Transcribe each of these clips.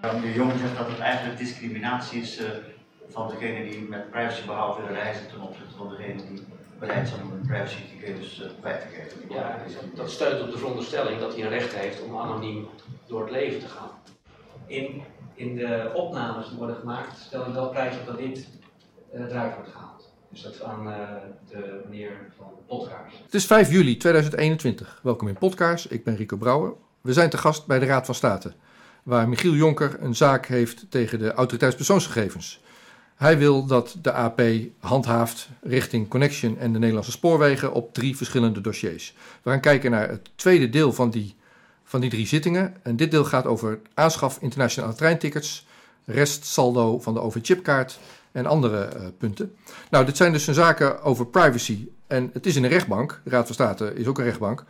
De jongen zegt dat het eigenlijk discriminatie is uh, van degene die met privacybehoud willen reizen ten opzichte van degene die bereid zijn om hun privacygegevens uh, kwijt te geven. Ja, dat steunt op de veronderstelling dat hij een recht heeft om anoniem door het leven te gaan. In, in de opnames die worden gemaakt, stel ik wel prijs op dat dit uh, eruit wordt gehaald. Dus dat aan uh, de meneer van Podkaars. Het is 5 juli 2021. Welkom in Podkaars. Ik ben Rico Brouwer. We zijn te gast bij de Raad van State, waar Michiel Jonker een zaak heeft tegen de autoriteitspersoonsgegevens. Hij wil dat de AP handhaaft richting Connection en de Nederlandse spoorwegen op drie verschillende dossiers. We gaan kijken naar het tweede deel van die, van die drie zittingen. En dit deel gaat over aanschaf internationale treintickets, restsaldo van de OV-chipkaart en andere uh, punten. Nou, dit zijn dus een zaken over privacy. En het is in een rechtbank, de Raad van State is ook een rechtbank,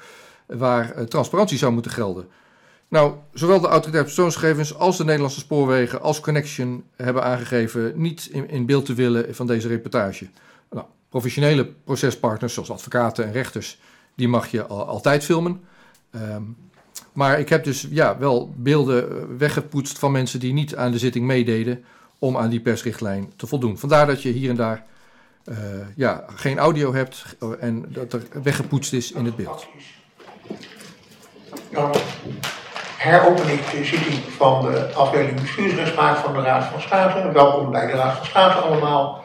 waar uh, transparantie zou moeten gelden. Nou, zowel de autoriteit persoonsgegevens als de Nederlandse spoorwegen als Connection hebben aangegeven niet in, beeld te willen van deze reportage. Nou, professionele procespartners zoals advocaten en rechters, die mag je al, altijd filmen. Um, maar ik heb dus ja, wel beelden weggepoetst van mensen die niet aan de zitting meededen om aan die persrichtlijn te voldoen. Vandaar dat je hier en daar uh, ja, geen audio hebt en dat er weggepoetst is in het beeld. Dan heropen ik de zitting van de afdeling bestuursrechtspraak van de Raad van State. Welkom bij de Raad van State allemaal.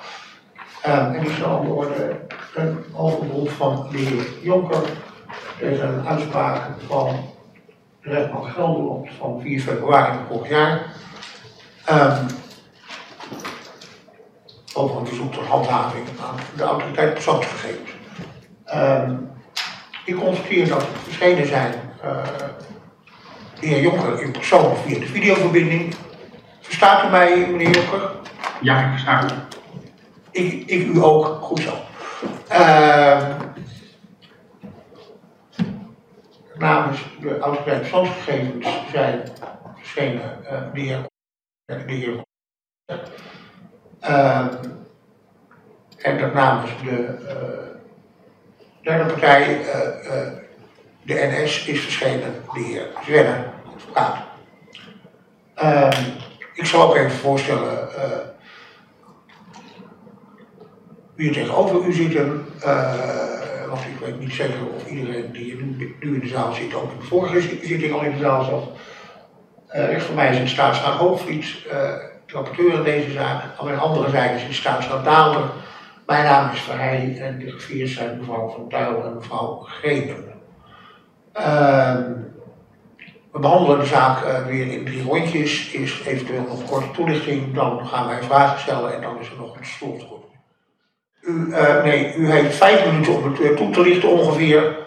Um, en ik zal worden een overberoep van de heer Jonker tegen een uitspraak van de rechtbank Gelderland van 4 februari vorig jaar. Um, over een verzoek tot handhaving aan de autoriteit persoonsgegevens. Um, ik constateer dat er verschenen zijn uh, de heer Jonker in persoon via de videoverbinding. Verstaat u mij, meneer Jonker? Ja, ik versta u. Ik, ik u ook, goed zo. Uh, namens de autoriteit persoonsgegevens zijn verschenen uh, de heer de heer uh, en dat namens de uh, derde partij, uh, de NS, is verschenen de heer Zwenne, advocaat. Ehm, ik zal ook even voorstellen wie er tegenover u zitten, want ik weet niet zeker of iedereen die nu, in de zaal zit ook in de vorige zitting al in de zaal zat. rechts van mij is een staatsraad Hoogvliet rapporteur in deze zaak. Aan mijn andere zijde is de staatsraad Daalder. Mijn naam is Verheij en de griffiers zijn mevrouw Van Tuil en mevrouw Grepen. Uh, we behandelen de zaak uh, weer in drie rondjes. Eerst eventueel nog een korte toelichting, dan gaan wij vragen stellen en dan is er nog een slotronde. U, uh, nee, u heeft vijf minuten om het toe te lichten ongeveer.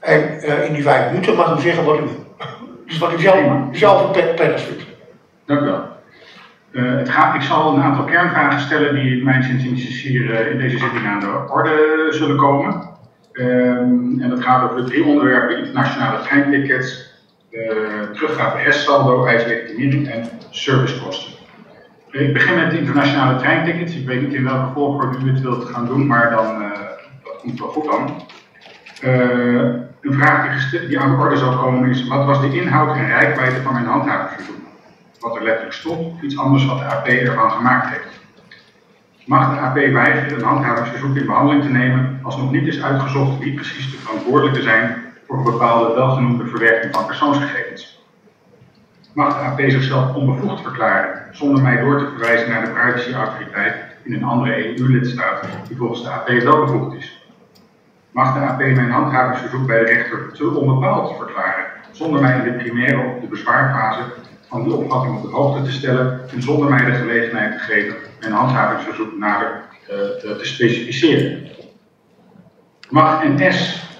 En uh, in die vijf minuten mag u zeggen wat u, dus wat u zelf, zelf het prettigst vindt. Dank u wel. Uh, het gaat, ik zal een aantal kernvragen stellen die in mijn inziens hier in deze zitting aan de orde zullen komen. Um, en dat gaat over de drie onderwerpen: internationale treintickets, uh, teruggave restsaldo, eislegitimering en servicekosten. Ik begin met internationale treintickets. Ik weet niet in welke volgorde u het wilt gaan doen, maar dan, dat komt wel goed dan. een vraag die, die aan de orde zal komen is: wat was de inhoud en rijkwijde van mijn handhavingsverzoek? wat er letterlijk stond, of iets anders wat de AP ervan gemaakt heeft. Mag de AP weigeren een handhavingsverzoek in behandeling te nemen als nog niet is uitgezocht wie precies de verantwoordelijke zijn voor een bepaalde welgenoemde verwerking van persoonsgegevens? Mag de AP zichzelf onbevoegd verklaren zonder mij door te verwijzen naar de privacyautoriteit in een andere EU-lidstaat die volgens de AP wel bevoegd is? Mag de AP mijn handhavingsverzoek bij de rechter te onbepaald verklaren zonder mij in de primaire of de bezwaarfase van die opvatting op de hoogte te stellen en zonder mij de gelegenheid te geven mijn handhavingsverzoek nader uh, te specificeren. Mag NS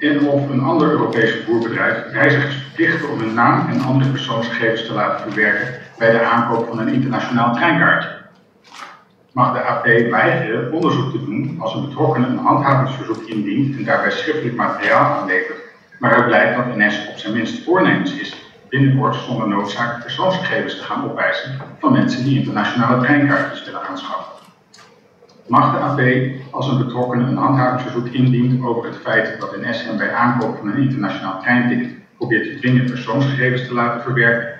en of een ander Europees vervoerbedrijf reizigers verplichten om hun naam en andere persoonsgegevens te laten verwerken bij de aankoop van een internationaal treinkaartje? Mag de AP weigeren onderzoek te doen als een betrokkenen een handhavingsverzoek indient en daarbij schriftelijk materiaal aanlevert, waaruit blijkt dat NS op zijn minst voornemens is binnenkort zonder noodzaak persoonsgegevens te gaan opwijzen van mensen die internationale treinkaartjes willen aanschaffen. Mag de AP als een betrokkenen een handhavingsverzoek indient over het feit dat NS hem bij aankoop van een internationaal treinticket probeert te dwingen persoonsgegevens te laten verwerken,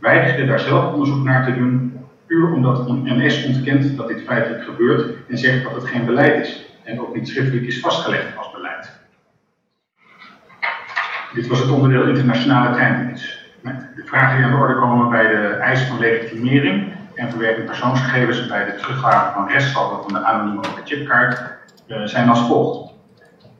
weigerde daar zelf onderzoek naar te doen, puur omdat NS ontkent dat dit feitelijk gebeurt en zegt dat het geen beleid is en ook niet schriftelijk is vastgelegd als beleid. Dit was het onderdeel internationale treindienst. De vragen die aan de orde komen bij de eis van legitimering en verwerking persoonsgegevens bij de teruggave van restsaldo van de anonieme chipkaart uh, zijn als volgt.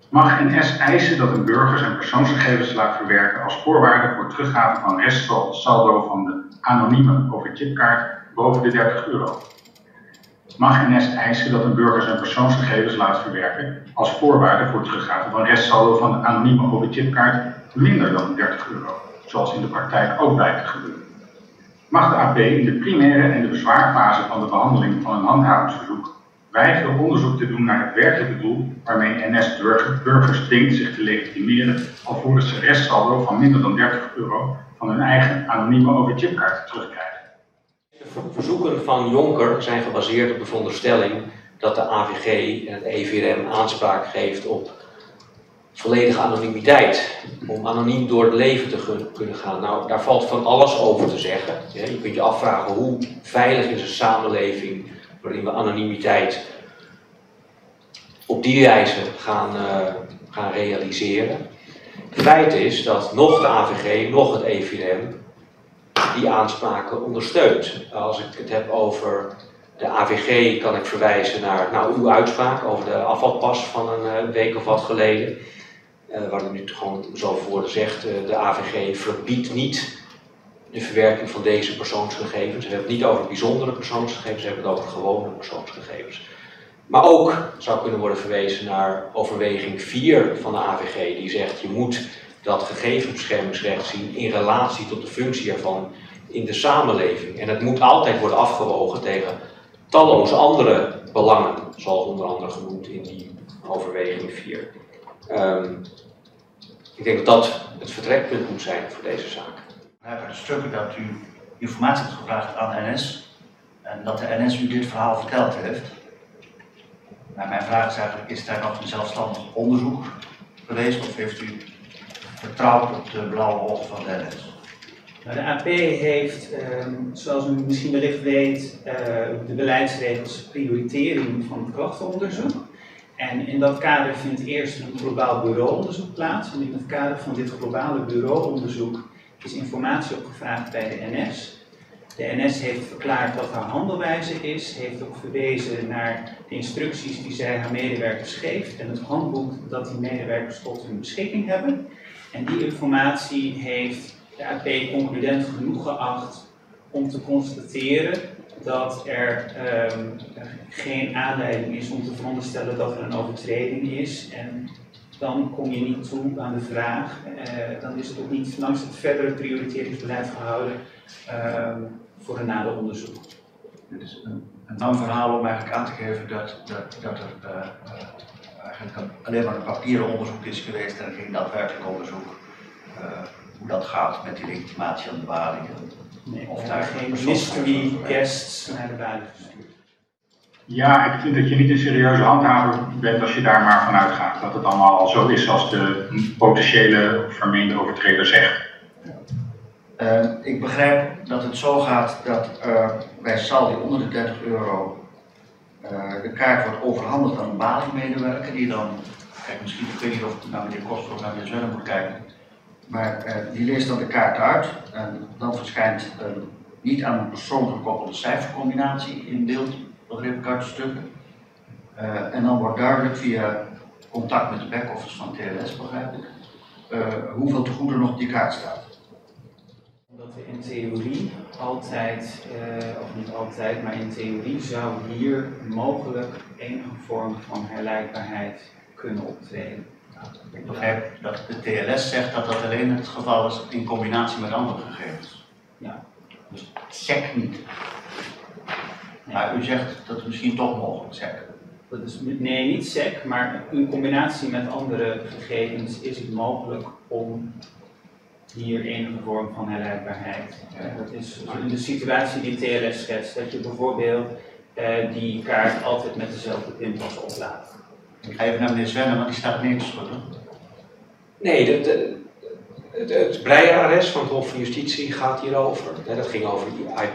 Mag NS eisen dat een burger zijn persoonsgegevens laat verwerken als voorwaarde voor teruggave van restsaldo van de anonieme overchipkaart boven de 30 euro? Mag NS eisen dat een burger zijn persoonsgegevens laat verwerken als voorwaarde voor teruggave van restsaldo van de anonieme overchipkaart minder dan 30 euro, zoals in de praktijk ook blijkt te gebeuren? Mag de AP in de primaire en de bezwaarfase van de behandeling van een handhavingsverzoek weigeren onderzoek te doen naar het werkelijke doel waarmee NS burgers dwingt zich te legitimeren alvorens ze restsaldo van minder dan 30 euro van hun eigen anonieme overchipkaart terugkrijgen. De verzoeken van Jonker zijn gebaseerd op de veronderstelling dat de AVG en het EVRM aanspraak geeft op volledige anonimiteit. Om anoniem door het leven te kunnen gaan. Nou, daar valt van alles over te zeggen. Je kunt je afvragen hoe veilig is een samenleving waarin we anonimiteit op die wijze gaan, uh, gaan realiseren. Het feit is dat nog de AVG, nog het EVM die aanspraken ondersteunt. Als ik het heb over de AVG kan ik verwijzen naar nou, uw uitspraak over de afvalpas van een uh, week of wat geleden. Uh, waar u nu gewoon zo voor zegt, uh, de AVG verbiedt niet de verwerking van deze persoonsgegevens. We hebben het niet over bijzondere persoonsgegevens, we hebben het over gewone persoonsgegevens. Maar ook zou kunnen worden verwezen naar overweging 4 van de AVG, die zegt je moet dat gegevensbeschermingsrecht zien in relatie tot de functie ervan in de samenleving. En het moet altijd worden afgewogen tegen talloze andere belangen, zoals onder andere genoemd in die overweging 4. Um, ehm, ik denk dat dat het vertrekpunt moet zijn voor deze zaak. We hebben de stukken dat u informatie hebt gevraagd aan NS en dat de NS u dit verhaal verteld heeft. Nou, mijn vraag is eigenlijk, is daar nog een zelfstandig onderzoek geweest of heeft u vertrouwd op de blauwe ogen van de NS? Nou, de AP heeft, ehm, zoals u misschien wellicht weet, uh, de beleidsregels prioritering van het klachtenonderzoek. En in dat kader vindt eerst een globaal bureauonderzoek plaats. En in het kader van dit globale bureauonderzoek is informatie opgevraagd bij de NS. De NS heeft verklaard wat haar handelwijze is, heeft ook verwezen naar de instructies die zij haar medewerkers geeft en het handboek dat die medewerkers tot hun beschikking hebben. En die informatie heeft de AP concludent genoeg geacht om te constateren dat er um, geen aanleiding is om te veronderstellen dat er een overtreding is. En dan kom je niet toe aan de vraag, uh, dan is het ook niet langs het verdere prioriteringsbeleid gehouden uh, voor een nader onderzoek. Dit is een, een lang verhaal om eigenlijk aan te geven dat, dat, dat er uh, eigenlijk alleen maar een papieren onderzoek is geweest en geen daadwerkelijk onderzoek hoe dat gaat met die legitimatie aan de balie. Nee, of daar geen mystery guests naar de gestuurd. Ja, ik vind dat je niet een serieuze handhaver bent als je daar maar vanuit gaat. Dat het allemaal al zo is als de potentiële vermeende overtreder zegt. Uh, ik begrijp dat het zo gaat dat uh, bij saldi onder de 30 euro uh, de kaart wordt overhandigd aan een balingmedewerker die dan, kijk misschien, ik weet niet of ik naar meneer Koster of naar meneer Zwellen moet kijken, maar die leest dan de kaart uit en dan verschijnt een niet aan een persoon gekoppelde cijfercombinatie in beeld de stukken. Uh, en dan wordt duidelijk via contact met de back-office van TLS, begrijp ik, uh, hoeveel te nog op die kaart staat. Omdat we in theorie altijd, of niet altijd, maar in theorie zou hier mogelijk enige vorm van herleidbaarheid kunnen optreden. Ik begrijp dat de TLS zegt dat dat alleen het geval is in combinatie met andere gegevens. Ja. Dus SEC niet. Maar u zegt dat het misschien toch mogelijk SEC. Dat is, nee, niet SEC, maar in combinatie met andere gegevens is het mogelijk om hier enige vorm van herleidbaarheid. Ja. Dat is in de situatie die TLS schetst, dat je bijvoorbeeld eh, die kaart altijd met dezelfde pinpas oplaadt. Ik ga even naar meneer Svenner, want die staat schudden. Nee, de, de, Het, Breyer-arrest van het Hof van Justitie gaat hierover. Dat ging over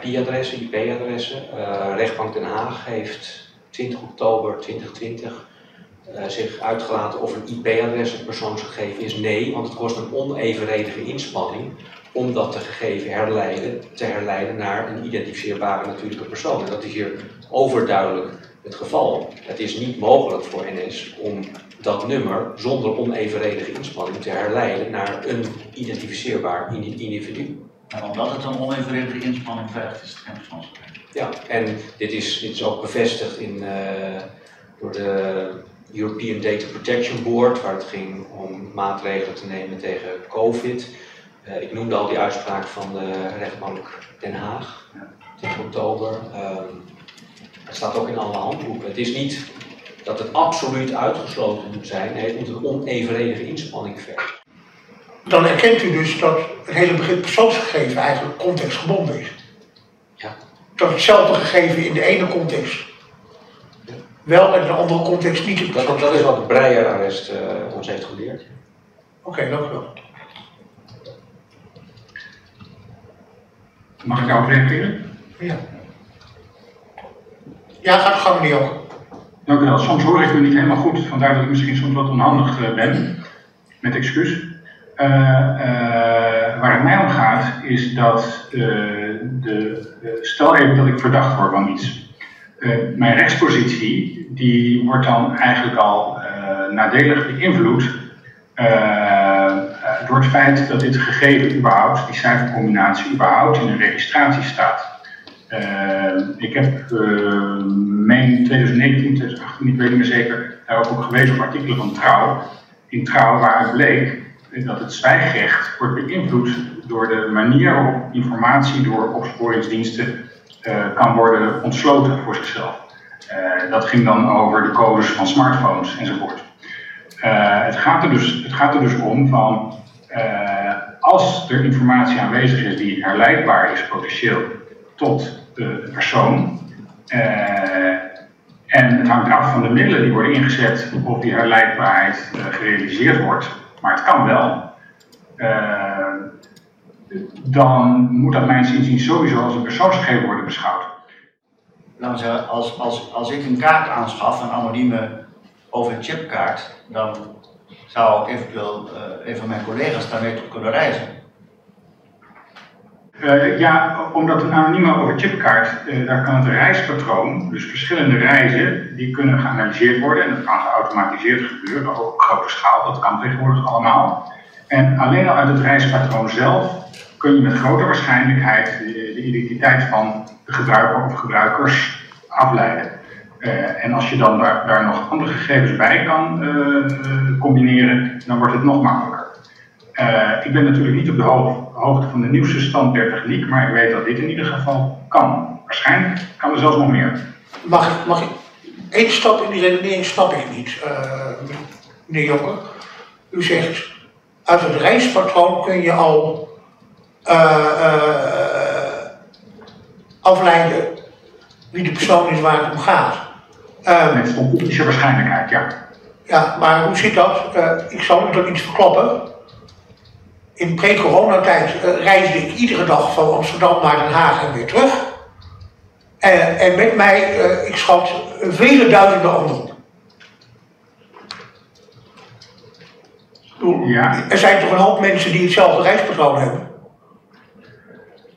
IP-adressen, IP-adressen. Uh, rechtbank Den Haag heeft 20 oktober 2020 uh, zich uitgelaten of een IP-adres een persoonsgegeven is. Nee, want het kost een onevenredige inspanning om dat te gegeven herleiden, te herleiden naar een identificeerbare natuurlijke persoon. Dat is hier overduidelijk het geval. Het is niet mogelijk voor NS om dat nummer zonder onevenredige inspanning te herleiden naar een identificeerbaar individu. En omdat het een onevenredige inspanning vergt, is het geen. Ja, en dit is, dit is ook bevestigd in, uh, door de European Data Protection Board, waar het ging om maatregelen te nemen tegen COVID. Uh, ik noemde al die uitspraak van de rechtbank Den Haag, 10 oktober. Um, het staat ook in alle handboeken. Het is niet dat het absoluut uitgesloten moet zijn. Nee, het moet een onevenredige inspanning vergen. Dan erkent u dus dat het hele begrip persoonsgegeven eigenlijk contextgebonden is. Ja. Dat hetzelfde gegeven in de ene context wel en in de andere context niet dat, dat is wat het Breyer-arrest uh, ons heeft geleerd. Oké, okay, dank u wel. Mag ik daarop reageren? Ja. Ja, gaat gang, meneer Dank u wel. Soms hoor ik u niet helemaal goed, vandaar dat ik misschien soms wat onhandig uh, ben. Met excuus. Uh, waar het mij om gaat, is dat de, stel even dat ik verdacht word van iets. mijn rechtspositie, die wordt dan eigenlijk al nadelig beïnvloed door het feit dat dit gegeven überhaupt, die cijfercombinatie überhaupt in een registratie staat. Uh, ik heb uh, meen 2019, 2018, ik weet niet meer zeker, daar ook gewezen op artikelen van Trouw. In Trouw waaruit bleek dat het zwijgrecht wordt beïnvloed door de manier waarop informatie door opsporingsdiensten uh, kan worden ontsloten voor zichzelf. dat ging dan over de codes van smartphones enzovoort. het, gaat er dus, het gaat er dus om van als er informatie aanwezig is die herleidbaar is potentieel tot de persoon. Uh, en het hangt af van de middelen die worden ingezet of die herleidbaarheid uh, gerealiseerd wordt. Maar het kan wel. Uh, dan moet dat mijn inzien sowieso als een persoonsgegeven worden beschouwd. Laten we zeggen, als, als, als ik een kaart aanschaf, een anonieme OV-chipkaart, dan zou eventueel een van mijn collega's daarmee toch kunnen reizen. Uh, ja, omdat een anonieme overchipkaart, uh, daar kan het reispatroon, dus verschillende reizen, die kunnen geanalyseerd worden. En dat kan geautomatiseerd gebeuren, op grote schaal, dat kan tegenwoordig allemaal. En alleen al uit het reispatroon zelf kun je met grote waarschijnlijkheid de, de identiteit van de gebruiker of gebruikers afleiden. Uh, en als je dan daar, daar, nog andere gegevens bij kan combineren, dan wordt het nog makkelijker. ik ben natuurlijk niet op de hoogte hoogte van de nieuwste stand der techniek, maar ik weet dat dit in ieder geval kan. Waarschijnlijk kan er zelfs nog meer. Mag ik, mag ik één stap in die redenering snap ik niet, uh, meneer Jonker. U zegt, uit het reispatroon kun je al uh, uh, afleiden wie de persoon is waar het om gaat. Uh, Met statistische waarschijnlijkheid, ja. Ja, maar hoe zit dat? ik zal u dat iets verklappen in pre-coronatijd uh, reisde ik iedere dag van Amsterdam naar Den Haag en weer terug. En, en met mij, uh, ik schat, vele duizenden anderen. Ja. Er zijn toch een hoop mensen die hetzelfde reispatroon hebben?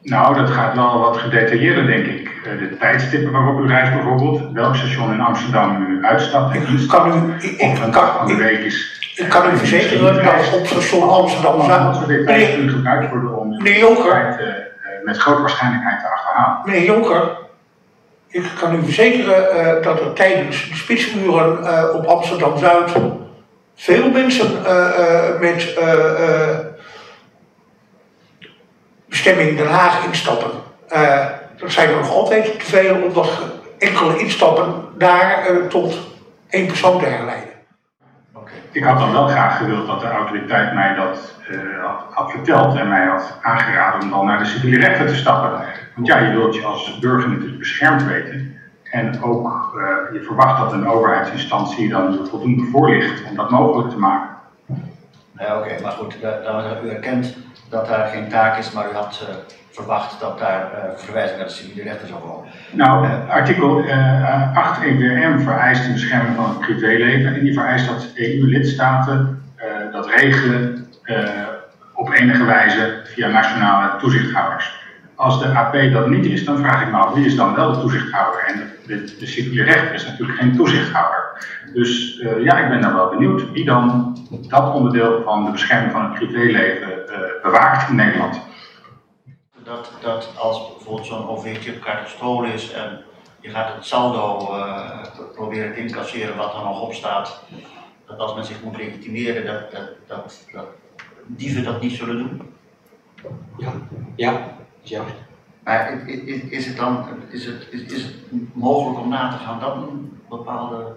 Nou, dat gaat wel wat gedetailleerder, denk ik. Eh, de tijdstippen waarop u reist bijvoorbeeld, welk station in Amsterdam u uitstapt en ik kan u, ik, ik, een dag van de week is ik kan u verzekeren dat op station Amsterdam Zuid. Meneer, gebruikt worden om meneer Jonker, uh, met grote waarschijnlijkheid te achterhalen. Meneer Jonker, ik kan u verzekeren uh, dat er tijdens de spitsuren uh, op Amsterdam Zuid veel mensen met bestemming Den Haag instappen. Dat zijn er nog altijd te veel, omdat enkele instappen daar tot één persoon te herleiden. Ik had dan wel graag gewild dat de autoriteit mij dat uh, had, had, verteld en mij had aangeraden om dan naar de civiele rechter te stappen. Want ja, je wilt je als burger natuurlijk beschermd weten. En ook uh, je verwacht dat een overheidsinstantie dan voldoende voor ligt om dat mogelijk te maken. Ja, Oké, maar goed, da- dan u erkent dat daar geen taak is, maar u had eh, verwacht dat daar eh, verwijzing naar de civiele rechten zou komen. Nou, eh, artikel eh, 8 EWM vereist een bescherming van het privéleven en die vereist dat EU-lidstaten eh, dat regelen eh, op enige wijze via nationale toezichthouders. Als de AP dat niet is, dan vraag ik me af wie is dan wel de toezichthouder? En de, de, de civiele rechter is natuurlijk geen toezichthouder. Dus eh, ja, ik ben dan wel benieuwd wie dan dat onderdeel van de bescherming van het privéleven eh, bewaakt in Nederland. Dat, dat als bijvoorbeeld zo'n OV-chipkaart gestolen is en je gaat het saldo eh, proberen te incasseren wat er nog op staat, dat als men zich moet legitimeren, dat, dat, dat, dat dieven dat niet zullen doen. Ja, ja, ja. Maar is het dan is het, is, is het mogelijk om na te gaan dat een bepaalde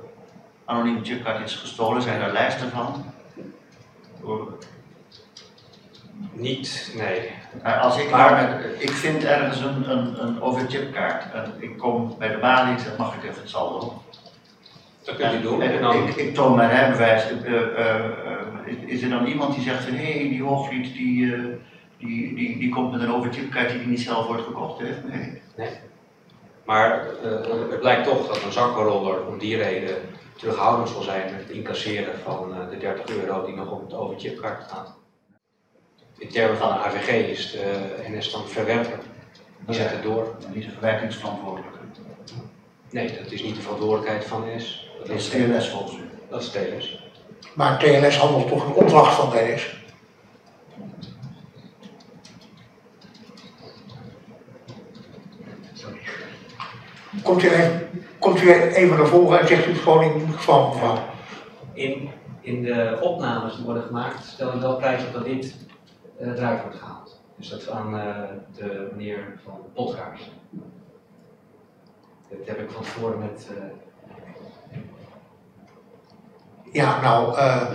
anonieme chipkaart is gestolen? Zijn er lijsten van? Niet, nee. Maar als ik, Maar- maar, ik vind ergens een, een, een OV-chipkaart en ik kom bij de balie en zeg mag ik even het saldo? Dat kunt u doen. En En dan, ik, ik toon mijn rijbewijs. eh, eh, eh, is, er dan iemand die zegt van hé, hey, die hoogvliet die, die, die, die komt met een OV-chipkaart die niet zelf ooit gekocht heeft? Nee. maar eh, het blijkt toch dat een zakkenroller om die reden terughoudend zal zijn met het incasseren van de 30 euro die nog op het overchipkaart staat. In termen van de AVG is de NS dan verwerker. Die zet het door. Niet de verwerkingsverantwoordelijke. Nee, dat is niet de verantwoordelijkheid van NS. Dat is TLS volgens u. Dat is TLS. Maar TLS handelt toch een opdracht van TLS. Komt u, even, komt u even naar voren en zegt u het gewoon in het geval mevrouw. In, in de opnames die worden gemaakt, stel ik wel prijs op dat dit eruit wordt gehaald. Dus dat is aan eh, de meneer van Potkaars. Dat heb ik van tevoren met. eh, Ja, nou, eh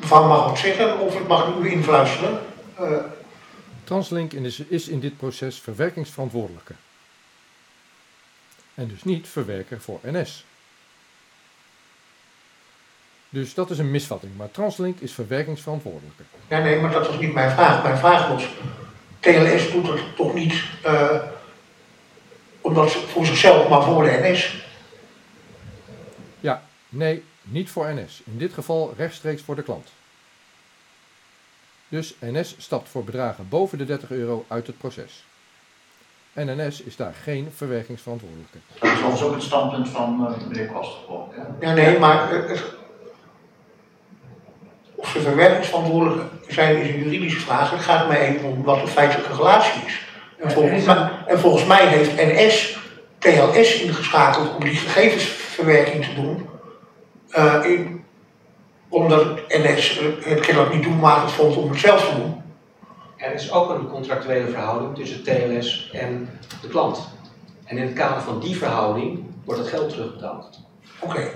mevrouw mag wat zeggen of ik mag u influisteren. Eh, Translink is, is in dit proces verwerkingsverantwoordelijke. En dus niet verwerker voor NS. Dus dat is een misvatting, maar Translink is verwerkingsverantwoordelijke. ja, nee, maar dat was niet mijn vraag. Mijn vraag was, TLS doet het toch niet eh, omdat ze voor zichzelf, maar voor de NS. Ja, nee, niet voor NS. In dit geval rechtstreeks voor de klant. Dus NS stapt voor bedragen boven de 30 euro uit het proces. En NS is daar geen verwerkingsverantwoordelijke. Dat is ook het standpunt van eh, meneer Kosterboom. Ja. Ja, nee, maar eh, ze verwerkingsverantwoordelijk zijn is een juridische vraag. Het gaat mij even om wat de feitelijke relatie is. En volgens, mij, en volgens mij heeft NS TLS ingeschakeld om die gegevensverwerking te doen. eh, in, omdat het NS eh, het kennelijk niet doelmatig vond om het zelf te doen. Er is ook een contractuele verhouding tussen TLS en de klant. En in het kader van die verhouding wordt het geld terugbetaald. Oké,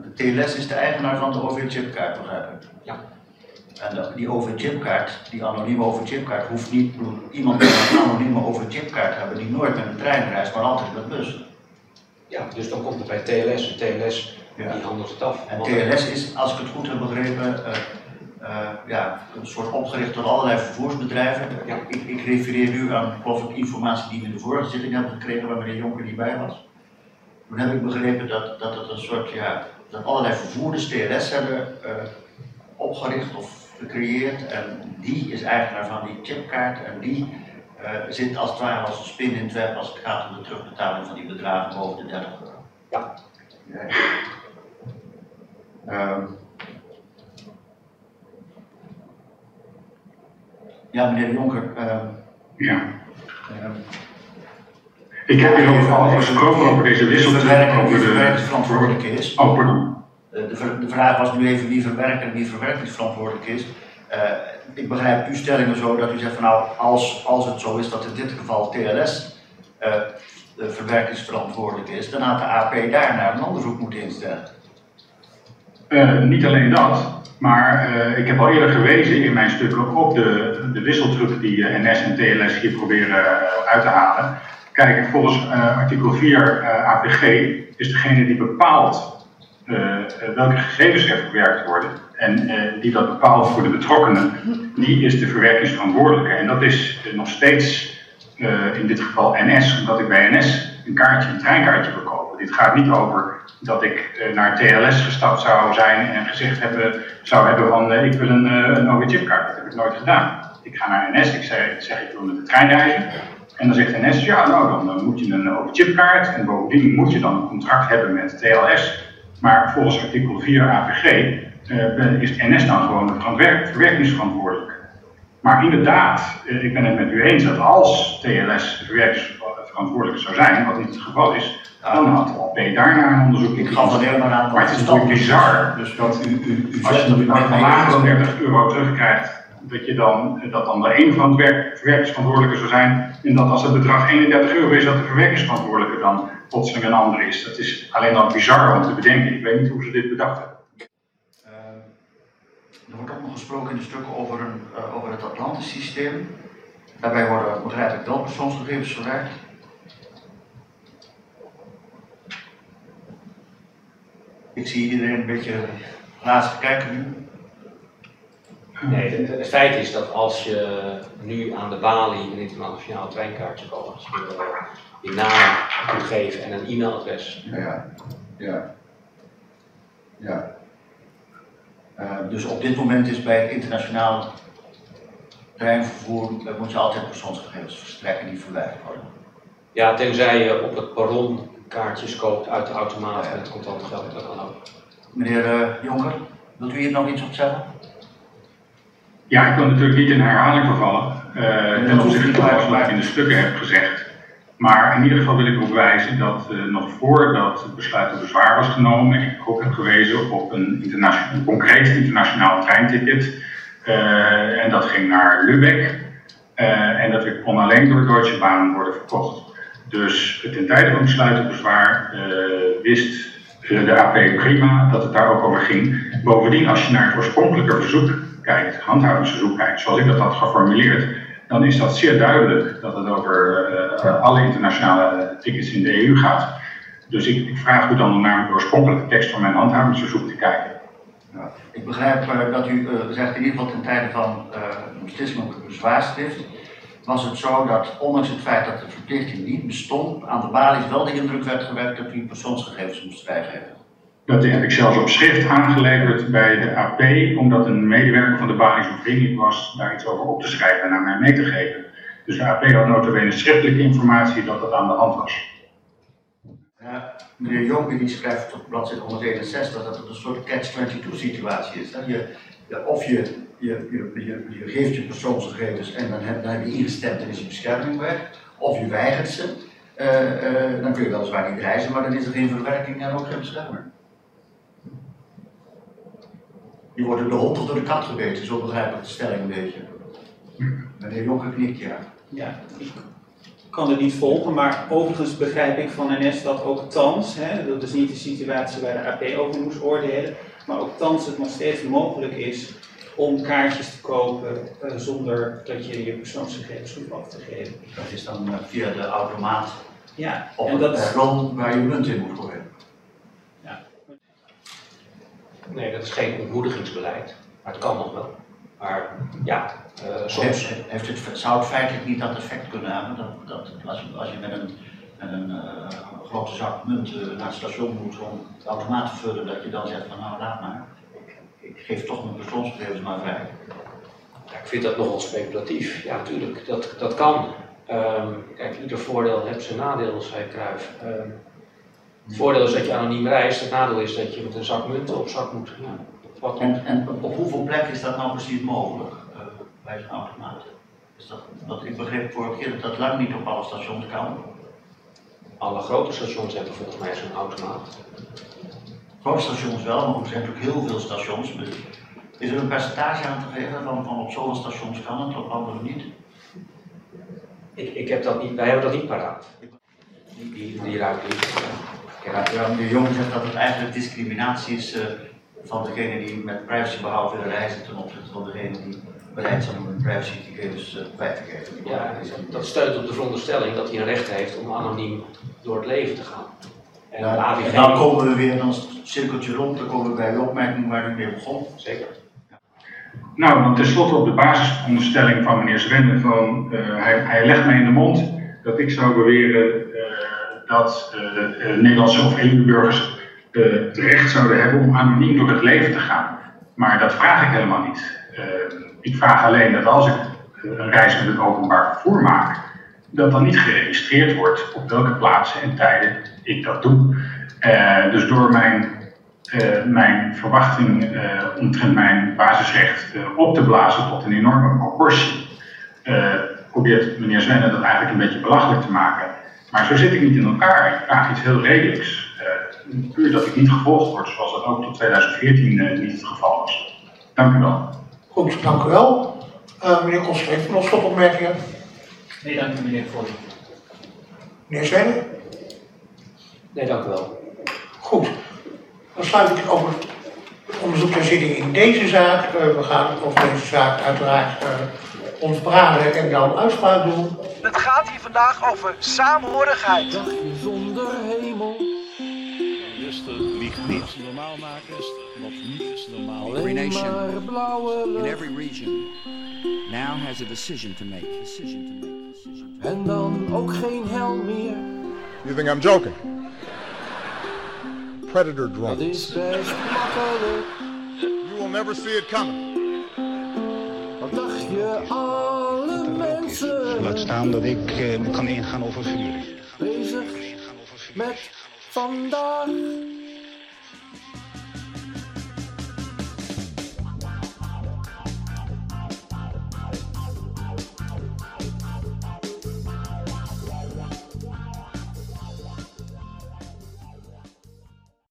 De TLS is de eigenaar van de OV-chipkaart, begrijp ik. Ja. En dat- die OV-chipkaart, die anonieme OV-chipkaart, hoeft niet, iemand kan een anonieme OV-chipkaart hebben die nooit met een trein reist, maar altijd met bus. Ja, dus dan komt het bij TLS. En TLS Ja. die handelt het af. En TLS is, als ik het goed heb begrepen, eh, eh, ja, een soort opgericht door allerlei vervoersbedrijven. Ja. Ik, ik refereer nu aan geloof ik, informatie die we in de vorige zitting hebben gekregen, waar meneer Jonker niet bij was. Toen heb ik begrepen dat, dat het een soort, ja, dat allerlei vervoerders TLS hebben eh, opgericht of gecreëerd. En die is eigenaar van die chipkaart en die eh, zit als het ware als een spin in het web als het gaat om de terugbetaling van die bedragen boven de 30 euro. Ja. Ja. Ehm. ja, meneer de Jonker. ehm, Ja. ehm, Ik heb hier over al gesproken over deze verwerker over wie de... is. Oh, pardon. Eh, De, de vraag was nu even wie verwerker en wie verwerkingsverantwoordelijk is. Eh, ik begrijp uw stellingen zo dat u zegt van nou, als, als het zo is dat in dit geval TLS eh, de verwerkingsverantwoordelijk is, dan had de AP daarna een onderzoek moeten instellen. Eh, niet alleen dat, maar ik heb al eerder gewezen in mijn stuk ook op de, de wisseltruc die NS en TLS hier proberen uit te halen. Kijk, volgens eh, artikel 4 eh, AVG is degene die bepaalt eh, welke gegevens er verwerkt worden en die dat bepaalt voor de betrokkenen, die is de verwerkingsverantwoordelijke. En dat is nog steeds in dit geval NS, omdat ik bij NS een kaartje, een treinkaartje wil kopen. Dit gaat niet over dat ik naar TLS gestapt zou zijn en gezegd hebben, zou hebben van ik wil een, een OV-chipkaart. Dat heb ik nooit gedaan. Ik ga naar NS, ik zeg, ik, zeg ik wil met de trein reizen. En dan zegt NS, ja nou dan moet je een OV-chipkaart en bovendien moet je dan een contract hebben met TLS. Maar volgens artikel 4 AVG uh, is NS dan gewoon de verwerkingsverantwoordelijk. Maar inderdaad, uh, ik ben het met u eens dat als TLS verwerkingsverantwoordelijk zou zijn, wat niet het geval is, dan had AP daarna een onderzoek Ik gaf alleen maar. Maar het is natuurlijk bizar Dus dat u, u, u als je zegt dan van lager dan 30 euro terugkrijgt, dat, je dan, dat dan de een van het werk, verwerkingsverantwoordelijke zou zijn. En dat als het bedrag 31 euro is, dat de verwerkingsverantwoordelijke dan plotseling een ander is. Dat is alleen al bizar om te bedenken. Ik weet niet hoe ze dit bedacht hebben. Uh, er wordt ook nog gesproken in de stukken over, een, uh, over het Atlantisch systeem. Daarbij worden begrijp ik wel persoonsgegevens verwerkt. Ik zie iedereen een beetje laatst kijken nu. Nee, het feit is dat als je nu aan de balie een internationaal treinkaartje koopt, als je je naam moet geven en een e-mailadres. Ja, ja. ja. Uh, dus op dit moment is bij het internationaal treinvervoer moet je altijd persoonsgegevens verstrekken die verwerkt worden. Ja, tenzij je op het perron kaartjes koopt uit de automaat met contant geld, dat kan ook. Meneer uh, Jonker, wilt u hier nog iets op zeggen? Ja, ik wil natuurlijk niet in herhaling vervallen uh, ten opzichte van ik in de stukken heb gezegd. Maar in ieder geval wil ik erop wijzen dat uh, nog voordat het besluit tot bezwaar was genomen, ik ook heb gewezen op een, internationaal, concreet internationaal treinticket. Uh, en dat ging naar Lübeck. en dat kon alleen door Deutsche Bahn worden verkocht. Dus ten tijde van het besluit tot bezwaar wist de AP prima dat het daar ook over ging. Bovendien, als je naar het oorspronkelijke verzoek kijkt, handhavingsverzoek kijkt, zoals ik dat had geformuleerd, dan is dat zeer duidelijk dat het over uh, alle internationale tickets in de EU gaat. Dus ik, ik vraag u dan om naar de oorspronkelijke tekst van mijn handhavingsverzoek te kijken. Ja, ik begrijp uh, dat u uh, zegt in ieder geval ten tijde van een beslissing op het bezwaarschrift, was het zo dat ondanks het feit dat de verplichting niet bestond, aan de balies wel de indruk werd gewekt dat u persoonsgegevens moest vrijgeven. Dat heb ik zelfs op schrift aangeleverd bij de AP, omdat een medewerker van de vriendelijk was daar iets over op te schrijven en naar mij mee te geven. Dus de AP had notabene schriftelijke informatie dat dat aan de hand was. Ja, meneer Jonker die schrijft op bladzijde 161 dat het een soort catch-22 situatie is. Hè? Je, of je, je, je, je, geeft je persoonsgegevens en dan heb, dan heb je ingestemd en is je bescherming weg. Of je weigert ze, uh, uh, dan kun je weliswaar niet reizen, maar dan is er geen verwerking en ook geen bescherming. Die worden door de hond of door de kat gebeten, zo begrijp ik de stelling een beetje. Meneer Jonker knikt ja. Ja, ik kan het niet volgen, maar overigens begrijp ik van NS dat ook thans, hè, dat is niet de situatie waar de AP over moest oordelen, maar ook thans het nog steeds mogelijk is om kaartjes te kopen uh, zonder dat je je persoonsgegevens hoeft af te geven. Dat is dan uh, via de automaat ja, op en een dat, perron waar je munt in moet gooien. Nee, dat is geen ontmoedigingsbeleid, maar het kan nog wel. Maar ja, uh, soms. Heeft, heeft het, zou het feitelijk niet dat effect kunnen hebben? Dat, dat als, je, als je met een, met een uh, grote zak munt uh, naar het station moet om de automaat te vullen, dat je dan zegt van nou laat maar, ik, ik geef toch mijn persoonsgegevens maar vrij. Ja, ik vind dat nogal speculatief. Ja, natuurlijk, dat, dat kan. Um, kijk, ieder voordeel heeft zijn nadeel, zei Cruijff. Um, het voordeel is dat je anoniem reist, het nadeel is dat je met een zak munten op zak moet. Ja, wat en, en op hoeveel plekken is dat nou precies mogelijk uh, bij zo'n automaat? Is dat, dat, ik begreep vorige keer dat dat lang niet op alle stations kan. Alle grote stations hebben volgens mij zo'n automaat. Grote stations wel, maar er zijn natuurlijk heel veel stations. Is er een percentage aan te geven van, van op sommige stations kan het, op andere niet? Ik, ik heb dat niet, wij hebben dat niet paraat. Die, die, die ruimte niet. Ja, meneer Jong zegt dat het eigenlijk discriminatie is uh, van degene die met privacybehoud willen reizen ten opzichte van degene die bereid zijn om hun privacygegevens uh, kwijt te geven. Ja, dat steunt op de veronderstelling dat hij een recht heeft om anoniem door het leven te gaan. En de Ja, AVG... en dan komen we weer, dan het cirkeltje rond, dan komen we bij de opmerking waar u mee begon. Zeker. Nou, dan tenslotte op de basisonderstelling van meneer Zwende van, eh, hij, hij legt mij in de mond dat ik zou beweren eh, dat eh, eh, Nederlandse of EU-burgers eh, het recht zouden hebben om anoniem door het leven te gaan. Maar dat vraag ik helemaal niet. Ik vraag alleen dat als ik een reis met het openbaar vervoer maak, dat dan niet geregistreerd wordt op welke plaatsen en tijden ik dat doe. Dus door mijn mijn verwachting eh, omtrent mijn basisrecht op te blazen tot een enorme proportie, probeert meneer Zwenne dat eigenlijk een beetje belachelijk te maken. Maar zo zit ik niet in elkaar. Ik vraag iets heel redelijks. Eh, puur dat ik niet gevolgd word, zoals dat ook tot 2014 eh, niet het geval was. Dank u wel. Goed, dank u wel. Eh, meneer Koster, heeft u nog slotopmerkingen? Nee, dank u meneer voorzitter. Meneer Zwenne? Nee, dank u wel. Goed. Dan sluit ik over het onderzoek ter zitting in deze zaak. Eh, we gaan over deze zaak uiteraard ons beraden en dan uitspraak doen. Het gaat hier vandaag over saamhorigheid. Dagje zonder hemel. Rustig, liegt niet. Normaal maken is wat niet is normaal. Alleen Every nation in every region now has a decision to make. Decision to make. Decision to En dan ook geen hel meer. You think I'm joking? Predator Dat drones. is best makkelijk. You will never see it coming. Je alle mensen Laat staan dat ik eh, kan ingaan over vuur. bezig met vandaag?